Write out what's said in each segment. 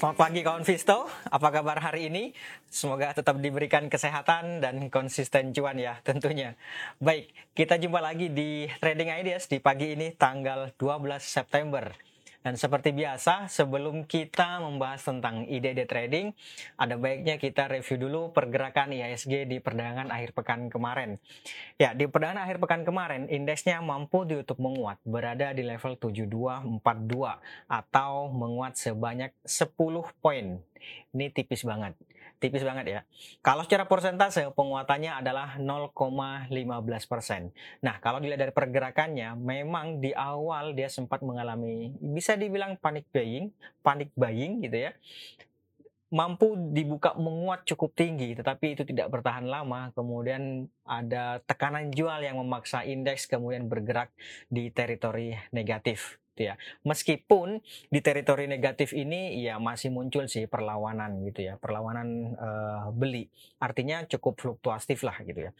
Selamat pagi kawan Visto, apa kabar hari ini? Semoga tetap diberikan kesehatan dan konsisten cuan ya tentunya. Baik, kita jumpa lagi di Trading Ideas di pagi ini tanggal 12 September. Dan seperti biasa, sebelum kita membahas tentang ide-ide trading, ada baiknya kita review dulu pergerakan IHSG di perdagangan akhir pekan kemarin. Ya, di perdagangan akhir pekan kemarin, indeksnya mampu ditutup menguat, berada di level 7242 atau menguat sebanyak 10 poin. Ini tipis banget tipis banget ya. Kalau secara persentase penguatannya adalah 0,15 persen. Nah kalau dilihat dari pergerakannya, memang di awal dia sempat mengalami bisa dibilang panik buying, panik buying gitu ya mampu dibuka menguat cukup tinggi, tetapi itu tidak bertahan lama. Kemudian ada tekanan jual yang memaksa indeks kemudian bergerak di teritori negatif gitu ya. Meskipun di teritori negatif ini ya masih muncul sih perlawanan gitu ya, perlawanan uh, beli. Artinya cukup fluktuatif lah gitu ya.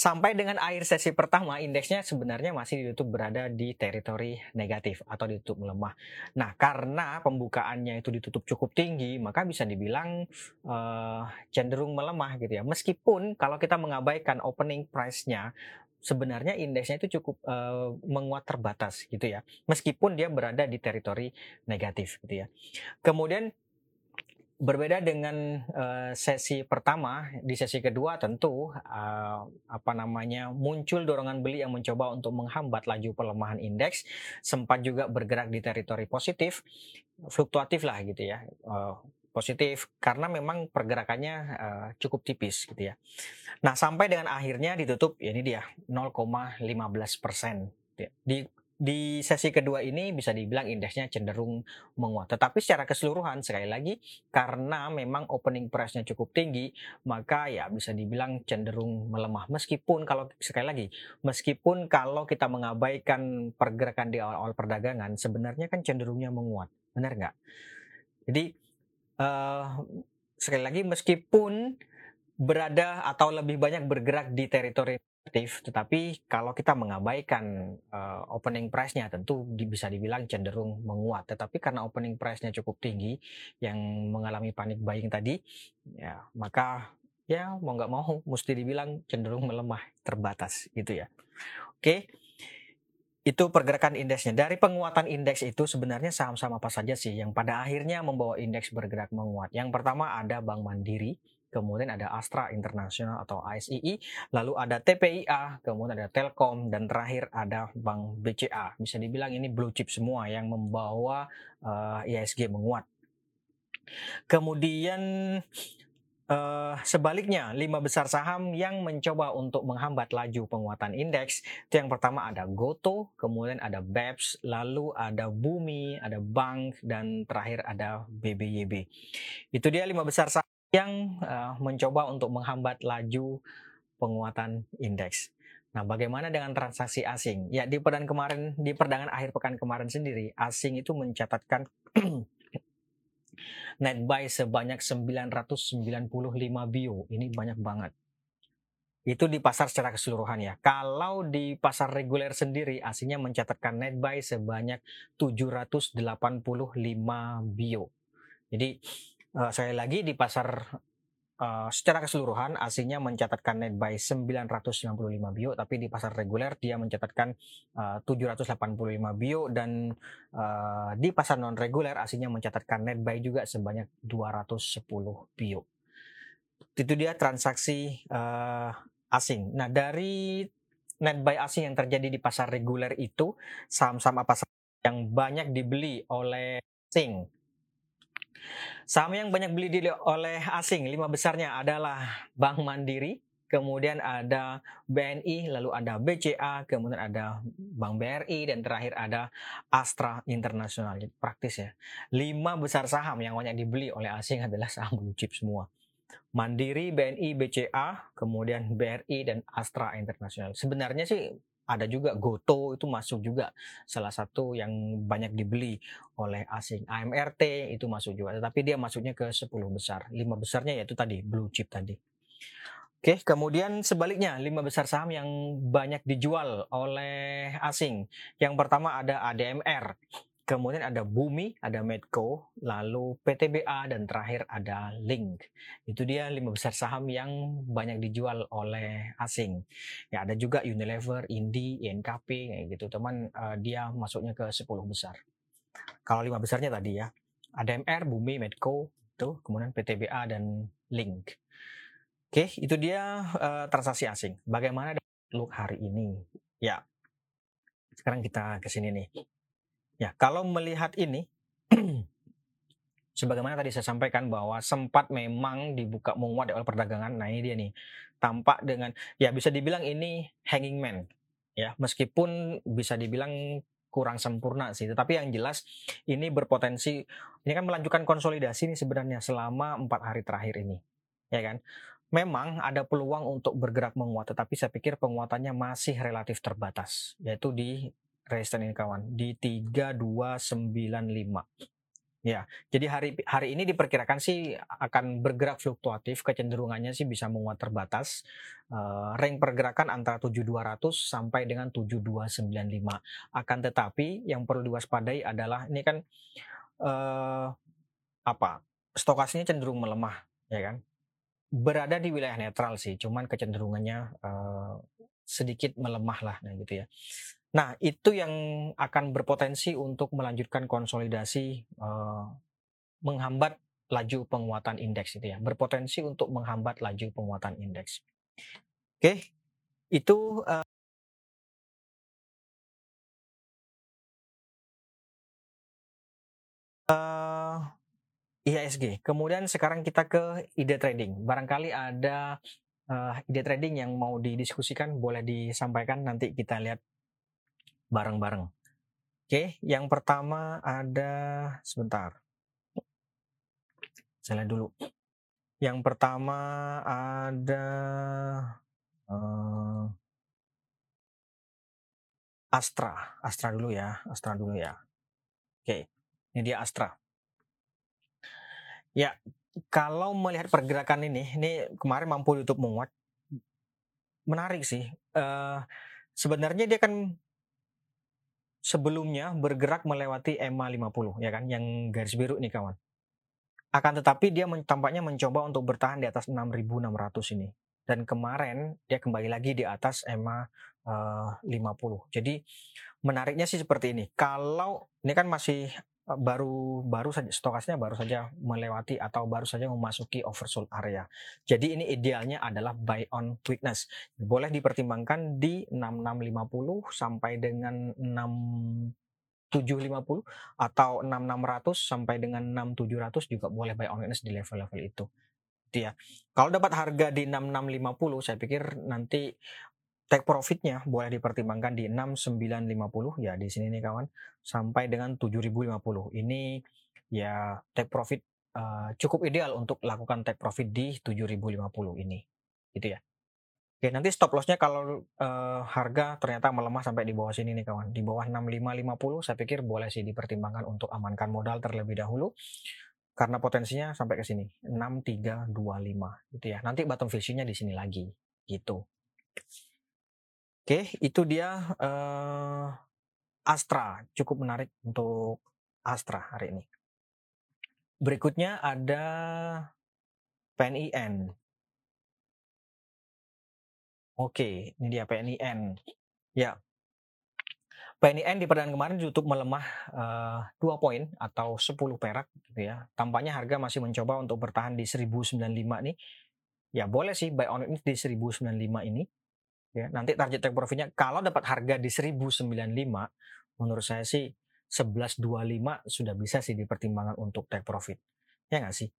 Sampai dengan akhir sesi pertama, indeksnya sebenarnya masih ditutup berada di teritori negatif atau ditutup melemah. Nah, karena pembukaannya itu ditutup cukup tinggi, maka bisa dibilang uh, cenderung melemah gitu ya. Meskipun kalau kita mengabaikan opening price-nya, sebenarnya indeksnya itu cukup uh, menguat terbatas gitu ya meskipun dia berada di teritori negatif gitu ya kemudian berbeda dengan uh, sesi pertama di sesi kedua tentu uh, apa namanya muncul dorongan beli yang mencoba untuk menghambat laju pelemahan indeks sempat juga bergerak di teritori positif fluktuatif lah gitu ya uh, positif karena memang pergerakannya uh, cukup tipis gitu ya. Nah sampai dengan akhirnya ditutup ya ini dia 0,15 persen. Ya. Di di sesi kedua ini bisa dibilang indeksnya cenderung menguat. Tetapi secara keseluruhan sekali lagi karena memang opening price-nya cukup tinggi, maka ya bisa dibilang cenderung melemah. Meskipun kalau sekali lagi, meskipun kalau kita mengabaikan pergerakan di awal-awal perdagangan, sebenarnya kan cenderungnya menguat. Benar nggak? Jadi uh, sekali lagi meskipun berada atau lebih banyak bergerak di teritori negatif, tetapi kalau kita mengabaikan uh, opening price-nya tentu bisa dibilang cenderung menguat. Tetapi karena opening price-nya cukup tinggi yang mengalami panik buying tadi, ya maka ya mau nggak mau mesti dibilang cenderung melemah terbatas gitu ya. Oke. Itu pergerakan indeksnya. Dari penguatan indeks itu sebenarnya saham-saham apa saja sih yang pada akhirnya membawa indeks bergerak menguat? Yang pertama ada Bank Mandiri, kemudian ada Astra International atau ASII, lalu ada TPIA, kemudian ada Telkom, dan terakhir ada Bank BCA. Bisa dibilang ini blue chip semua yang membawa uh, ISG menguat. Kemudian Uh, sebaliknya, lima besar saham yang mencoba untuk menghambat laju penguatan indeks, itu yang pertama ada Goto, kemudian ada BEPS, lalu ada Bumi, ada Bank, dan terakhir ada BBYB. Itu dia lima besar saham yang uh, mencoba untuk menghambat laju penguatan indeks. Nah, bagaimana dengan transaksi asing? Ya, di perdagangan kemarin, di perdagangan akhir pekan kemarin sendiri, asing itu mencatatkan net buy sebanyak 995 bio. Ini banyak banget. Itu di pasar secara keseluruhan ya. Kalau di pasar reguler sendiri aslinya mencatatkan net buy sebanyak 785 bio. Jadi uh, sekali lagi di pasar Uh, secara keseluruhan aslinya mencatatkan net buy 995 bio tapi di pasar reguler dia mencatatkan uh, 785 bio dan uh, di pasar non reguler aslinya mencatatkan net buy juga sebanyak 210 bio. Itu dia transaksi uh, asing. Nah, dari net buy asing yang terjadi di pasar reguler itu saham-saham apa yang banyak dibeli oleh asing Saham yang banyak beli oleh asing, lima besarnya adalah Bank Mandiri, kemudian ada BNI, lalu ada BCA, kemudian ada Bank BRI, dan terakhir ada Astra Internasional. Jadi praktis ya. Lima besar saham yang banyak dibeli oleh asing adalah saham blue chip semua. Mandiri, BNI, BCA, kemudian BRI, dan Astra Internasional. Sebenarnya sih ada juga Goto itu masuk juga salah satu yang banyak dibeli oleh asing. AMRT itu masuk juga, tetapi dia masuknya ke 10 besar. Lima besarnya yaitu tadi blue chip tadi. Oke, kemudian sebaliknya lima besar saham yang banyak dijual oleh asing. Yang pertama ada ADMR. Kemudian ada Bumi, ada Medco, lalu PTBA dan terakhir ada Link. Itu dia lima besar saham yang banyak dijual oleh asing. Ya ada juga Unilever, Indi, INKP kayak gitu. Teman uh, dia masuknya ke 10 besar. Kalau lima besarnya tadi ya, ada MR, Bumi, Medco, itu kemudian PTBA dan Link. Oke, itu dia uh, transaksi asing. Bagaimana look hari ini? Ya, sekarang kita ke sini nih. Ya, kalau melihat ini, sebagaimana tadi saya sampaikan bahwa sempat memang dibuka menguat awal perdagangan. Nah ini dia nih, tampak dengan ya bisa dibilang ini hanging man, ya meskipun bisa dibilang kurang sempurna sih. Tetapi yang jelas ini berpotensi ini kan melanjutkan konsolidasi nih sebenarnya selama empat hari terakhir ini, ya kan. Memang ada peluang untuk bergerak menguat, tetapi saya pikir penguatannya masih relatif terbatas, yaitu di resisten ini kawan di 3295. Ya, jadi hari hari ini diperkirakan sih akan bergerak fluktuatif, kecenderungannya sih bisa menguat terbatas. Uh, rank pergerakan antara 7200 sampai dengan 7295. Akan tetapi yang perlu diwaspadai adalah ini kan uh, apa? Stokasnya cenderung melemah, ya kan? Berada di wilayah netral sih, cuman kecenderungannya uh, sedikit melemah lah, nah gitu ya. Nah, itu yang akan berpotensi untuk melanjutkan konsolidasi uh, menghambat laju penguatan indeks itu ya, berpotensi untuk menghambat laju penguatan indeks. Oke, itu uh, IHSG. Kemudian sekarang kita ke ide trading. Barangkali ada uh, ide trading yang mau didiskusikan, boleh disampaikan nanti kita lihat bareng-bareng. Oke, yang pertama ada sebentar. Saya lihat dulu. Yang pertama ada uh, Astra, Astra dulu ya, Astra dulu ya. Oke, ini dia Astra. Ya, kalau melihat pergerakan ini, ini kemarin mampu YouTube menguat, menarik sih. Uh, sebenarnya dia kan sebelumnya bergerak melewati EMA 50 ya kan yang garis biru nih kawan. Akan tetapi dia tampaknya mencoba untuk bertahan di atas 6600 ini. Dan kemarin dia kembali lagi di atas EMA uh, 50. Jadi menariknya sih seperti ini. Kalau ini kan masih baru baru saja stokasnya baru saja melewati atau baru saja memasuki oversold area. Jadi ini idealnya adalah buy on weakness. Boleh dipertimbangkan di 6650 sampai dengan 6750 atau 6600 sampai dengan 6700 juga boleh buy on weakness di level-level itu. Itu ya. Kalau dapat harga di 6650 saya pikir nanti take profitnya boleh dipertimbangkan di 6950 ya di sini nih kawan sampai dengan 7050 ini ya take profit uh, cukup ideal untuk lakukan take profit di 7050 ini gitu ya. Oke nanti stop lossnya kalau uh, harga ternyata melemah sampai di bawah sini nih kawan. Di bawah 6550 saya pikir boleh sih dipertimbangkan untuk amankan modal terlebih dahulu karena potensinya sampai ke sini 6325 gitu ya. Nanti bottom fishingnya di sini lagi gitu Oke, itu dia uh, Astra. Cukup menarik untuk Astra hari ini. Berikutnya ada PNIN. Oke, ini dia PNIN. Ya, PNIN di perdana kemarin YouTube melemah uh, eh, 2 poin atau 10 perak gitu ya. Tampaknya harga masih mencoba untuk bertahan di 1095 nih. Ya boleh sih buy on ini di 1095 ini ya nanti target take profitnya kalau dapat harga di 1095 menurut saya sih 1125 sudah bisa sih dipertimbangkan untuk take profit. Ya nggak sih?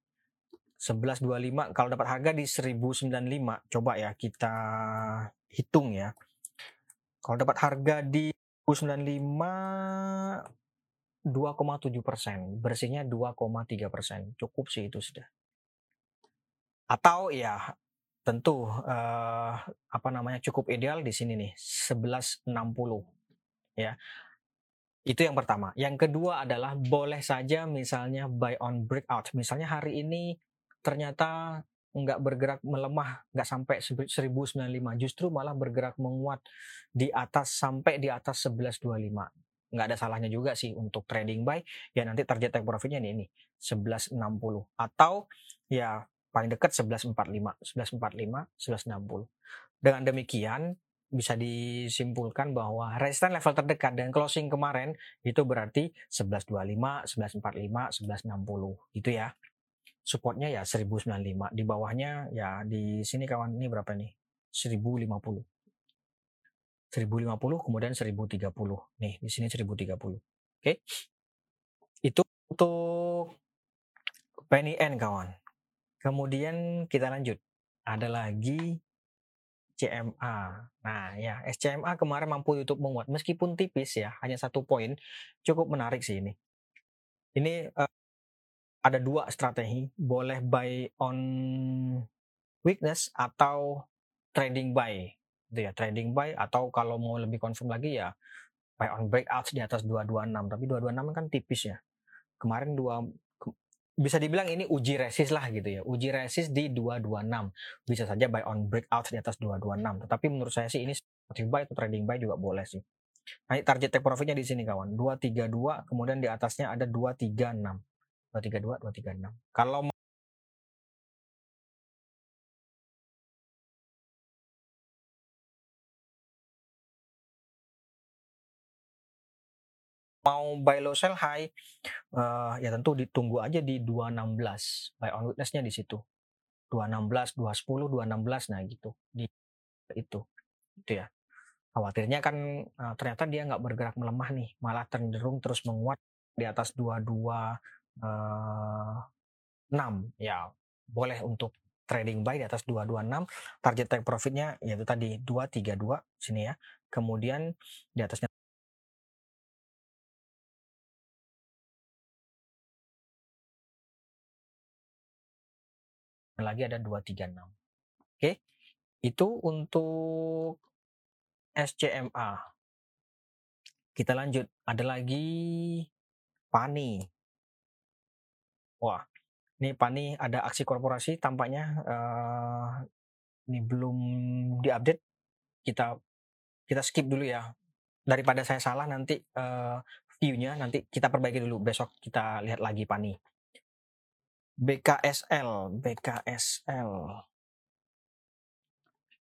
1125 kalau dapat harga di 1095 coba ya kita hitung ya. Kalau dapat harga di 1095 2,7 persen bersihnya 2,3 persen. Cukup sih itu sudah. Atau ya tentu uh, apa namanya cukup ideal di sini nih 1160 ya. Itu yang pertama. Yang kedua adalah boleh saja misalnya buy on breakout. Misalnya hari ini ternyata nggak bergerak melemah nggak sampai 1095 justru malah bergerak menguat di atas sampai di atas 1125 nggak ada salahnya juga sih untuk trading buy. Ya nanti target take profitnya nih ini 1160 atau ya paling dekat 1145 1145 1160 dengan demikian bisa disimpulkan bahwa resistance level terdekat dan closing kemarin itu berarti 1125, 1145, 1160 gitu ya. Supportnya ya 1095, di bawahnya ya di sini kawan ini berapa nih? 1050. 1050 kemudian 1030. Nih, di sini 1030. Oke. Itu untuk penny N kawan. Kemudian kita lanjut. Ada lagi CMA. Nah ya, SCMA kemarin mampu YouTube menguat meskipun tipis ya, hanya satu poin, cukup menarik sih ini. Ini uh, ada dua strategi, boleh buy on weakness atau trading buy gitu ya trading buy atau kalau mau lebih confirm lagi ya buy on breakout di atas 226 tapi 226 kan tipis ya kemarin dua bisa dibilang ini uji resist lah gitu ya. Uji resist di 226 bisa saja buy on breakout di atas 226 tetapi menurut saya sih ini seperti buy atau trading buy juga boleh sih. Nah target take profitnya di sini kawan. 232 kemudian di atasnya ada 236 232 236 kalau mau buy low sell high uh, ya tentu ditunggu aja di 216 buy on witnessnya di situ. 216 210 216 nah gitu di itu itu ya. Khawatirnya kan uh, ternyata dia nggak bergerak melemah nih malah cenderung terus menguat di atas 22 uh, 6 ya. Boleh untuk trading buy di atas 226 target take profitnya yaitu tadi 232 sini ya. Kemudian di atasnya lagi ada 236. Oke. Itu untuk SCMA. Kita lanjut. Ada lagi Pani. Wah, ini Pani ada aksi korporasi tampaknya uh, ini belum diupdate. Kita kita skip dulu ya. Daripada saya salah nanti uh, view-nya nanti kita perbaiki dulu. Besok kita lihat lagi Pani. BKSL, BKSL.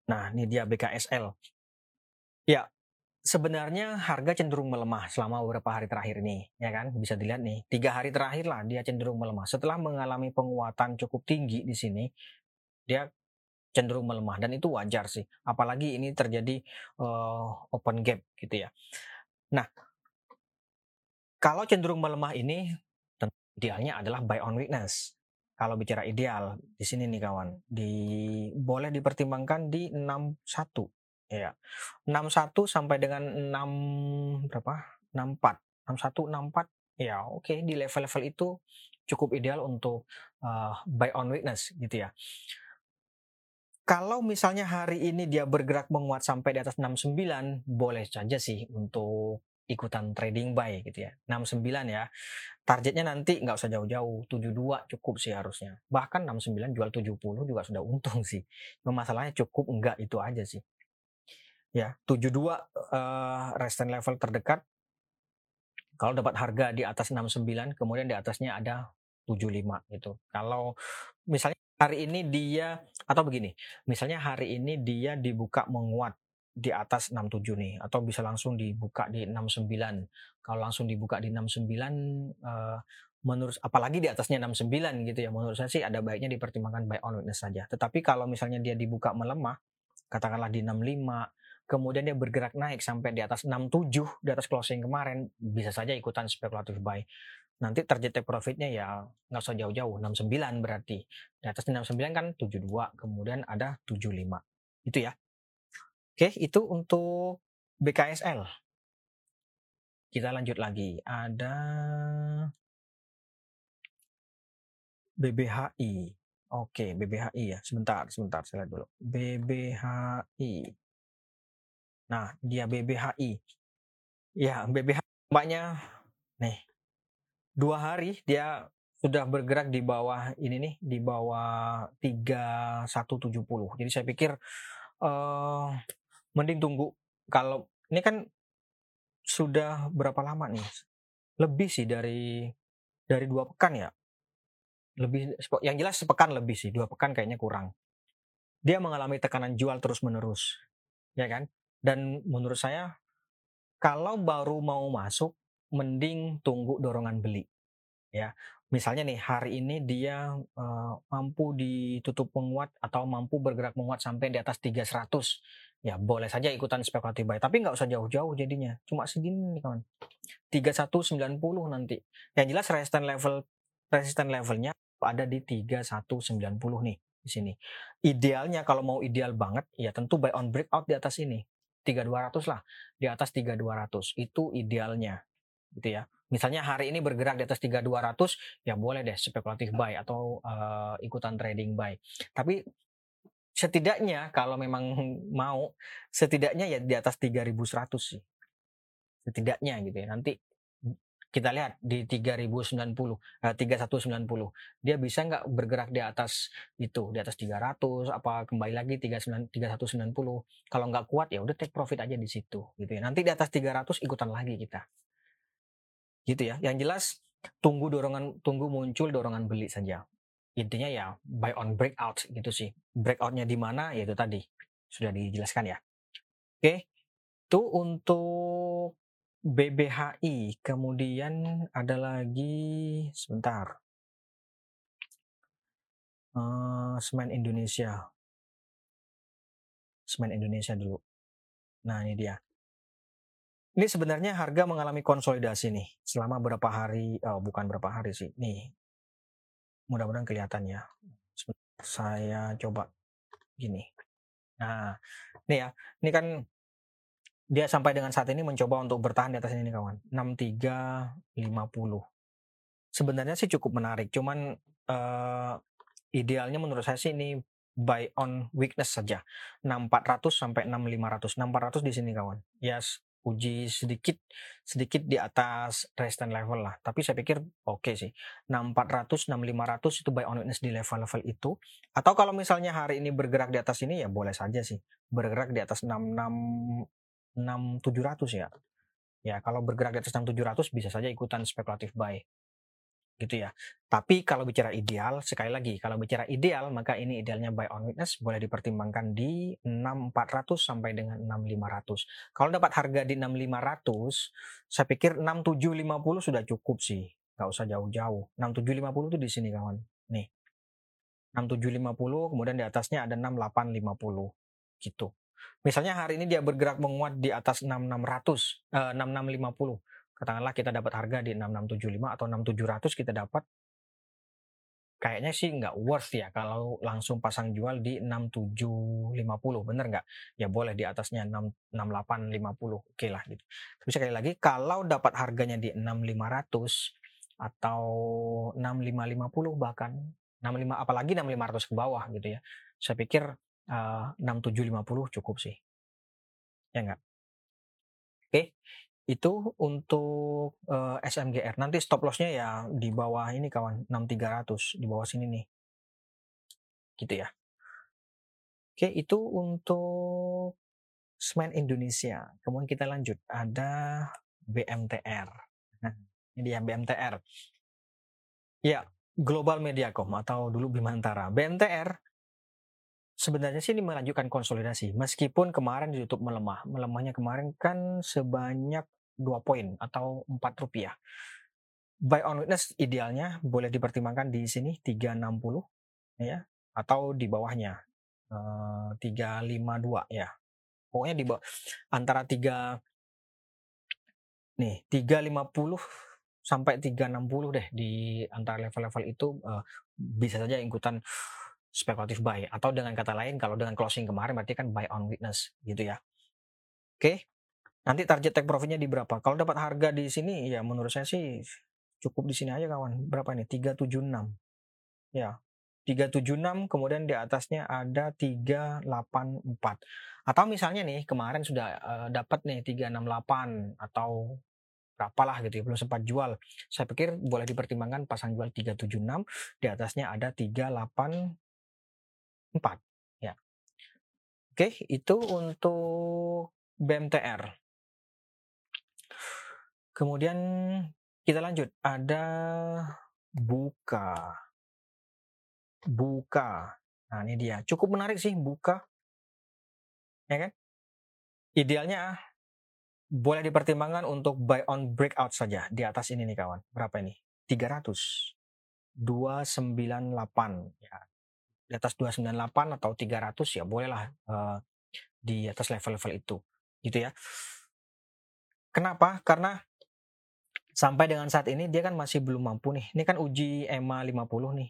Nah, ini dia BKSL. Ya, sebenarnya harga cenderung melemah selama beberapa hari terakhir ini, ya kan? Bisa dilihat nih, tiga hari terakhir lah dia cenderung melemah. Setelah mengalami penguatan cukup tinggi di sini, dia cenderung melemah dan itu wajar sih. Apalagi ini terjadi uh, open gap gitu ya. Nah, kalau cenderung melemah ini, idealnya adalah buy on weakness kalau bicara ideal di sini nih kawan di boleh dipertimbangkan di 61 ya 61 sampai dengan 6 berapa? 64 61 64 ya oke okay. di level-level itu cukup ideal untuk uh, buy on weakness gitu ya. Kalau misalnya hari ini dia bergerak menguat sampai di atas 69 boleh saja sih untuk ikutan trading buy gitu ya. 69 ya. Targetnya nanti nggak usah jauh-jauh 72 cukup sih harusnya. Bahkan 69 jual 70 juga sudah untung sih. Masalahnya cukup enggak itu aja sih. Ya 72 uh, resistance level terdekat. Kalau dapat harga di atas 69 kemudian di atasnya ada 75 gitu. Kalau misalnya hari ini dia atau begini misalnya hari ini dia dibuka menguat di atas 67 nih atau bisa langsung dibuka di 69. Kalau langsung dibuka di 69 uh, menurut apalagi di atasnya 69 gitu ya menurut saya sih ada baiknya dipertimbangkan buy on witness saja. Tetapi kalau misalnya dia dibuka melemah katakanlah di 65 kemudian dia bergerak naik sampai di atas 67 di atas closing kemarin bisa saja ikutan spekulatif buy nanti target profitnya ya nggak usah jauh-jauh 69 berarti di atas 69 kan 72 kemudian ada 75 itu ya Oke, itu untuk BKSL. Kita lanjut lagi. Ada BBHI. Oke, BBHI ya. Sebentar, sebentar saya lihat dulu. BBHI. Nah, dia BBHI. Ya, BBHI nampaknya nih. Dua hari dia sudah bergerak di bawah ini nih, di bawah 3170. Jadi saya pikir uh, mending tunggu kalau ini kan sudah berapa lama nih? Lebih sih dari dari dua pekan ya. Lebih yang jelas sepekan lebih sih, dua pekan kayaknya kurang. Dia mengalami tekanan jual terus-menerus. Ya kan? Dan menurut saya kalau baru mau masuk mending tunggu dorongan beli. Ya, misalnya nih hari ini dia uh, mampu ditutup menguat atau mampu bergerak menguat sampai di atas 300 ya boleh saja ikutan spekulatif buy tapi nggak usah jauh-jauh jadinya. Cuma segini nih kawan. 3190 nanti. Yang jelas resisten level resisten levelnya ada di 3190 nih di sini. Idealnya kalau mau ideal banget ya tentu buy on breakout di atas ini. 3200 lah di atas 3200 itu idealnya gitu ya. Misalnya hari ini bergerak di atas 3200 ya boleh deh spekulatif buy atau uh, ikutan trading buy. Tapi setidaknya kalau memang mau setidaknya ya di atas 3100 sih. Setidaknya gitu ya. Nanti kita lihat di 3090 eh, 3190 dia bisa nggak bergerak di atas itu di atas 300 apa kembali lagi 39 3190 kalau nggak kuat ya udah take profit aja di situ gitu ya. Nanti di atas 300 ikutan lagi kita. Gitu ya. Yang jelas tunggu dorongan tunggu muncul dorongan beli saja intinya ya buy on breakout gitu sih. Breakoutnya di mana ya itu tadi sudah dijelaskan ya. Oke, itu untuk BBHI. Kemudian ada lagi sebentar. Uh, Semen Indonesia. Semen Indonesia dulu. Nah ini dia. Ini sebenarnya harga mengalami konsolidasi nih selama berapa hari, oh, bukan berapa hari sih. Nih mudah-mudahan kelihatan ya. Saya coba gini. Nah, ini ya. Ini kan dia sampai dengan saat ini mencoba untuk bertahan di atas ini kawan. 6350. Sebenarnya sih cukup menarik, cuman uh, idealnya menurut saya sih ini buy on weakness saja. 6400 sampai 6500. 6400 di sini kawan. Yes, uji sedikit sedikit di atas resistance level lah. Tapi saya pikir oke okay sih. 6400, 6500 itu buy on witness di level-level itu. Atau kalau misalnya hari ini bergerak di atas ini ya boleh saja sih. Bergerak di atas 66 6700 ya. Ya, kalau bergerak di atas 6700 bisa saja ikutan spekulatif buy gitu ya. Tapi kalau bicara ideal, sekali lagi, kalau bicara ideal, maka ini idealnya buy on witness boleh dipertimbangkan di 6400 sampai dengan 6500. Kalau dapat harga di 6500, saya pikir 6750 sudah cukup sih. Nggak usah jauh-jauh. 6750 itu di sini kawan. Nih. 6750, kemudian di atasnya ada 6850. Gitu. Misalnya hari ini dia bergerak menguat di atas 6600, eh, 6650 katakanlah kita dapat harga di 6675 atau 6700 kita dapat kayaknya sih nggak worth ya kalau langsung pasang jual di 6750 bener nggak? Ya boleh di atasnya 6850 oke lah gitu. Tapi sekali lagi kalau dapat harganya di 6500 atau 6550 bahkan 65 apalagi 6500 ke bawah gitu ya saya pikir uh, 6750 cukup sih. Ya enggak oke itu untuk uh, eh, SMGR. Nanti stop lossnya ya di bawah ini kawan 6300 di bawah sini nih. Gitu ya. Oke, itu untuk Semen Indonesia. Kemudian kita lanjut ada BMTR. Nah, ini dia BMTR. Ya, Global Mediacom atau dulu Bimantara. BMTR sebenarnya sih ini melanjutkan konsolidasi meskipun kemarin ditutup melemah. Melemahnya kemarin kan sebanyak 2 poin atau 4 rupiah. Buy on witness idealnya boleh dipertimbangkan di sini 360 ya atau di bawahnya uh, eh, 352 ya. Pokoknya di bawah antara 3 nih 350 sampai 360 deh di antara level-level itu uh, bisa saja ikutan spekulatif buy atau dengan kata lain kalau dengan closing kemarin berarti kan buy on witness gitu ya. Oke. Nanti target take profitnya di berapa? Kalau dapat harga di sini ya menurut saya sih cukup di sini aja kawan. Berapa ini? 376. Ya. 376 kemudian di atasnya ada 384. Atau misalnya nih kemarin sudah uh, dapat nih 368 atau berapalah gitu ya belum sempat jual. Saya pikir boleh dipertimbangkan pasang jual 376 di atasnya ada 384 ya. Oke, itu untuk BMTR. Kemudian kita lanjut, ada buka. Buka. Nah, ini dia. Cukup menarik sih buka. Ya kan? Idealnya boleh dipertimbangkan untuk buy on breakout saja di atas ini nih kawan. Berapa ini? 300. 298 ya. Di atas 298 atau 300 ya bolehlah uh, di atas level-level itu. Gitu ya. Kenapa? Karena sampai dengan saat ini dia kan masih belum mampu nih. Ini kan uji EMA 50 nih.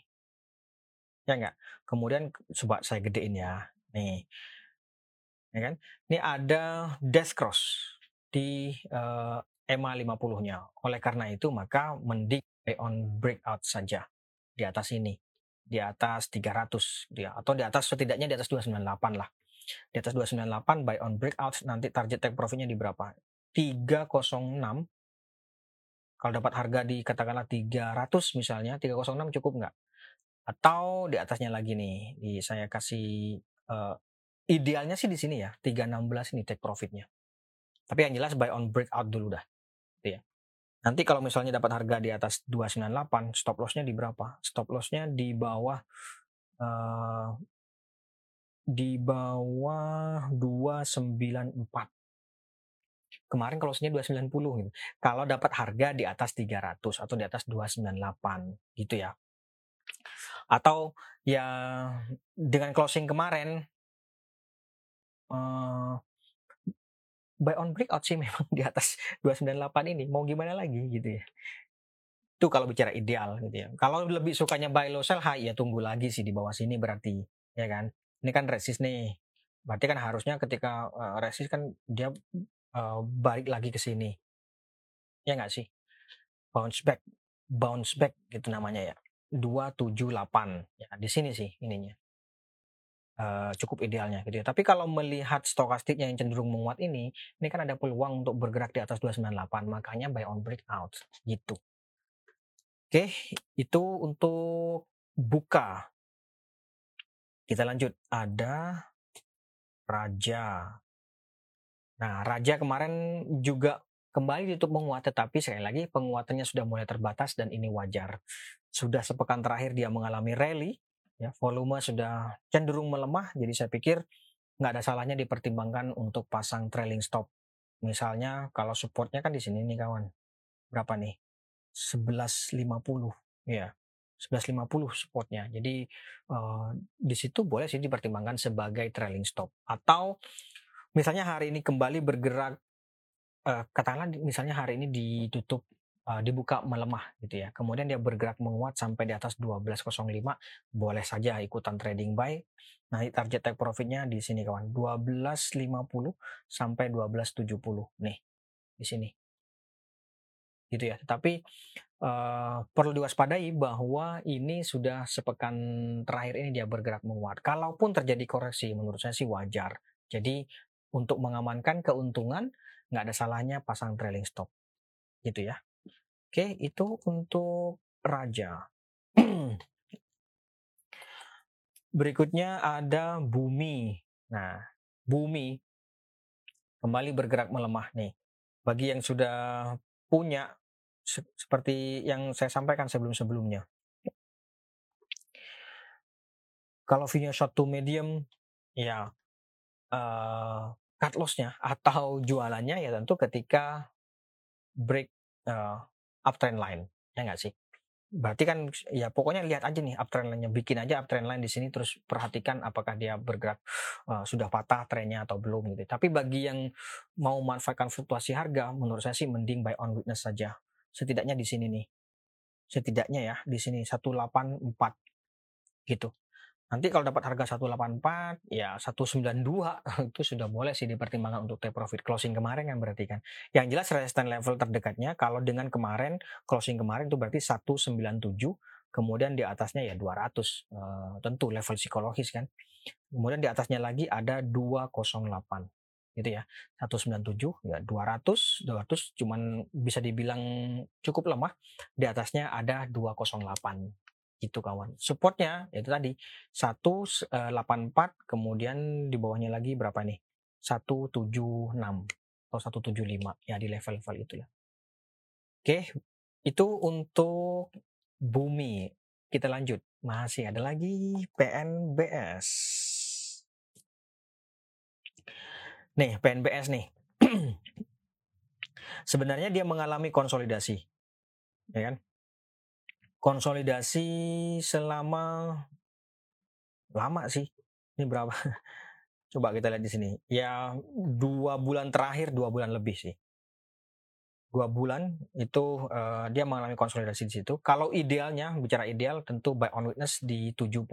Ya enggak? Kemudian coba saya gedein ya. Nih. Ya kan? Ini ada death cross di uh, EMA 50-nya. Oleh karena itu maka mending on breakout saja di atas ini. Di atas 300 dia atau di atas setidaknya di atas 298 lah. Di atas 298 buy on breakout nanti target take profitnya di berapa? 306 kalau dapat harga di katakanlah 300 misalnya 306 cukup nggak atau di atasnya lagi nih di saya kasih uh, idealnya sih di sini ya 316 ini take profitnya tapi yang jelas buy on breakout dulu dah. Gitu ya. Nanti kalau misalnya dapat harga di atas 298, stop lossnya di berapa? Stop lossnya di bawah uh, di bawah 294. Kemarin sini 290 gitu. Kalau dapat harga di atas 300 atau di atas 298 gitu ya. Atau ya dengan closing kemarin uh, buy on breakout sih memang di atas 298 ini. Mau gimana lagi gitu ya. Itu kalau bicara ideal gitu ya. Kalau lebih sukanya buy low sell high ya tunggu lagi sih di bawah sini berarti ya kan. Ini kan resist nih. Berarti kan harusnya ketika uh, resist kan dia uh, balik lagi ke sini ya nggak sih bounce back bounce back gitu namanya ya 278 ya di sini sih ininya uh, cukup idealnya gitu ya. Tapi kalau melihat stokastiknya yang cenderung menguat ini, ini kan ada peluang untuk bergerak di atas 298, makanya buy on breakout gitu. Oke, itu untuk buka. Kita lanjut, ada Raja. Nah, Raja kemarin juga kembali ditutup menguat, tetapi sekali lagi penguatannya sudah mulai terbatas dan ini wajar. Sudah sepekan terakhir dia mengalami rally, ya volume sudah cenderung melemah jadi saya pikir nggak ada salahnya dipertimbangkan untuk pasang trailing stop. Misalnya kalau supportnya kan di sini nih kawan. Berapa nih? 1150 ya 1150 supportnya. Jadi uh, di situ boleh sih dipertimbangkan sebagai trailing stop. Atau misalnya hari ini kembali bergerak uh, katakanlah misalnya hari ini ditutup uh, dibuka melemah gitu ya. Kemudian dia bergerak menguat sampai di atas 12.05, boleh saja ikutan trading buy. Nah, target take profitnya di sini kawan, 12.50 sampai 12.70 nih di sini. Gitu ya. Tapi uh, perlu diwaspadai bahwa ini sudah sepekan terakhir ini dia bergerak menguat. Kalaupun terjadi koreksi, menurut saya sih wajar. Jadi untuk mengamankan keuntungan nggak ada salahnya pasang trailing stop gitu ya. Oke, itu untuk raja. Berikutnya ada bumi. Nah, bumi kembali bergerak melemah nih. Bagi yang sudah punya seperti yang saya sampaikan sebelum-sebelumnya. Kalau view short to medium, ya uh, cut lossnya atau jualannya ya tentu ketika break uh, uptrend line ya nggak sih? Berarti kan ya pokoknya lihat aja nih uptrend line-nya bikin aja uptrend line di sini terus perhatikan apakah dia bergerak uh, sudah patah trennya atau belum gitu. Tapi bagi yang mau manfaatkan fluktuasi harga menurut saya sih mending buy on weakness saja. Setidaknya di sini nih. Setidaknya ya di sini 184 gitu Nanti kalau dapat harga 184, ya 192 itu sudah boleh sih dipertimbangkan untuk take profit closing kemarin kan berarti kan. Yang jelas resistance level terdekatnya kalau dengan kemarin closing kemarin itu berarti 197, kemudian di atasnya ya 200. Uh, eh, tentu level psikologis kan. Kemudian di atasnya lagi ada 208 gitu ya 197 ya 200 200 cuman bisa dibilang cukup lemah di atasnya ada 208 gitu kawan. Supportnya itu tadi 184 eh, kemudian di bawahnya lagi berapa nih? 176 atau 175 ya di level-level itu ya. Oke, itu untuk bumi. Kita lanjut. Masih ada lagi PNBS. Nih, PNBS nih. Sebenarnya dia mengalami konsolidasi. Ya kan? Konsolidasi selama lama sih. Ini berapa? Coba kita lihat di sini. Ya dua bulan terakhir, dua bulan lebih sih. Dua bulan itu uh, dia mengalami konsolidasi di situ. Kalau idealnya, bicara ideal, tentu buy on witness di 70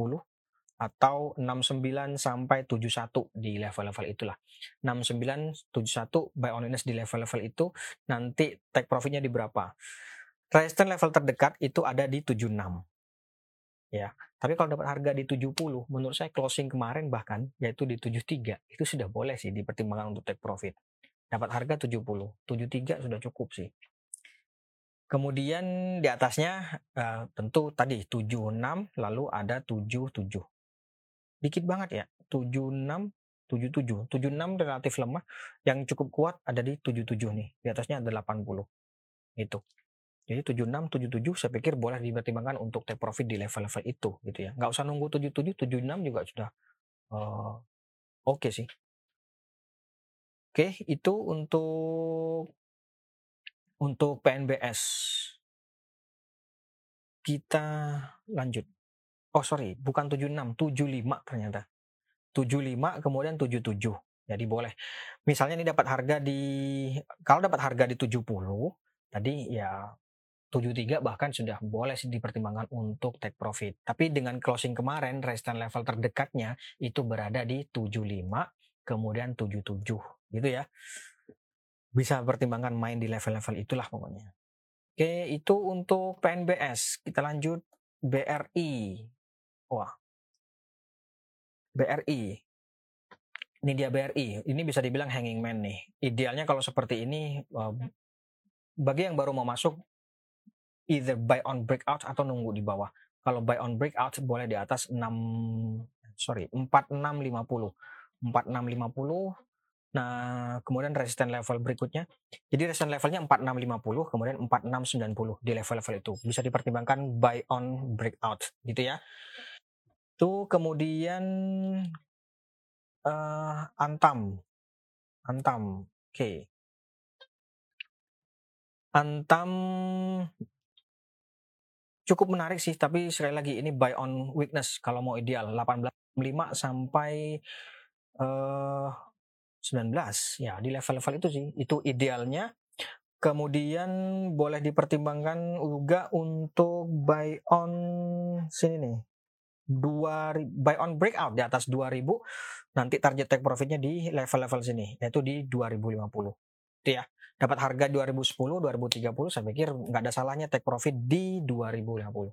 atau 69 sampai 71 di level-level itulah. 69 71 buy on witness di level-level itu nanti take profitnya di berapa? Resistance level terdekat itu ada di 76 ya. Tapi kalau dapat harga di 70, menurut saya closing kemarin bahkan yaitu di 73 itu sudah boleh sih dipertimbangkan untuk take profit. Dapat harga 70, 73 sudah cukup sih. Kemudian di atasnya uh, tentu tadi 76 lalu ada 77. Dikit banget ya, 76 77. 76 relatif lemah, yang cukup kuat ada di 77 nih. Di atasnya ada 80. Itu. Jadi 76, 77 saya pikir boleh dipertimbangkan untuk take profit di level-level itu gitu ya. Nggak usah nunggu 77, 76 juga sudah uh, oke okay sih. Oke, okay, itu untuk untuk PNBS. Kita lanjut. Oh sorry, bukan 76, 75 ternyata. 75 kemudian 77. Jadi boleh. Misalnya ini dapat harga di kalau dapat harga di 70 tadi ya 73 bahkan sudah boleh dipertimbangkan untuk take profit. Tapi dengan closing kemarin resistance level terdekatnya itu berada di 75 kemudian 77 gitu ya. Bisa pertimbangkan main di level-level itulah pokoknya. Oke, itu untuk PNBS. Kita lanjut BRI. Wah. BRI. Ini dia BRI. Ini bisa dibilang hanging man nih. Idealnya kalau seperti ini bagi yang baru mau masuk either buy on breakout atau nunggu di bawah. Kalau buy on breakout boleh di atas 6 sorry 4650. 4650 Nah, kemudian resisten level berikutnya. Jadi resisten levelnya 4650, kemudian 4690 di level-level itu. Bisa dipertimbangkan buy on breakout gitu ya. Itu kemudian uh, Antam. Antam. Oke. Okay. Antam cukup menarik sih tapi sekali lagi ini buy on weakness. Kalau mau ideal 18.5 sampai uh, eh, 19 ya di level-level itu sih itu idealnya. Kemudian boleh dipertimbangkan juga untuk buy on sini nih dua buy on breakout di atas 2000 nanti target take profitnya di level-level sini yaitu di 2050 itu ya dapat harga 2010, 2030, saya pikir nggak ada salahnya take profit di 2050.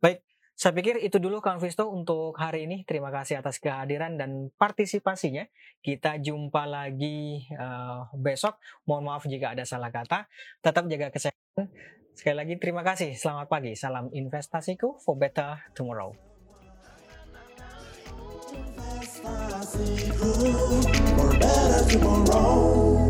Baik, saya pikir itu dulu Kang Visto untuk hari ini. Terima kasih atas kehadiran dan partisipasinya. Kita jumpa lagi uh, besok. Mohon maaf jika ada salah kata. Tetap jaga kesehatan. Sekali lagi terima kasih. Selamat pagi. Salam investasiku for better tomorrow. for better tomorrow.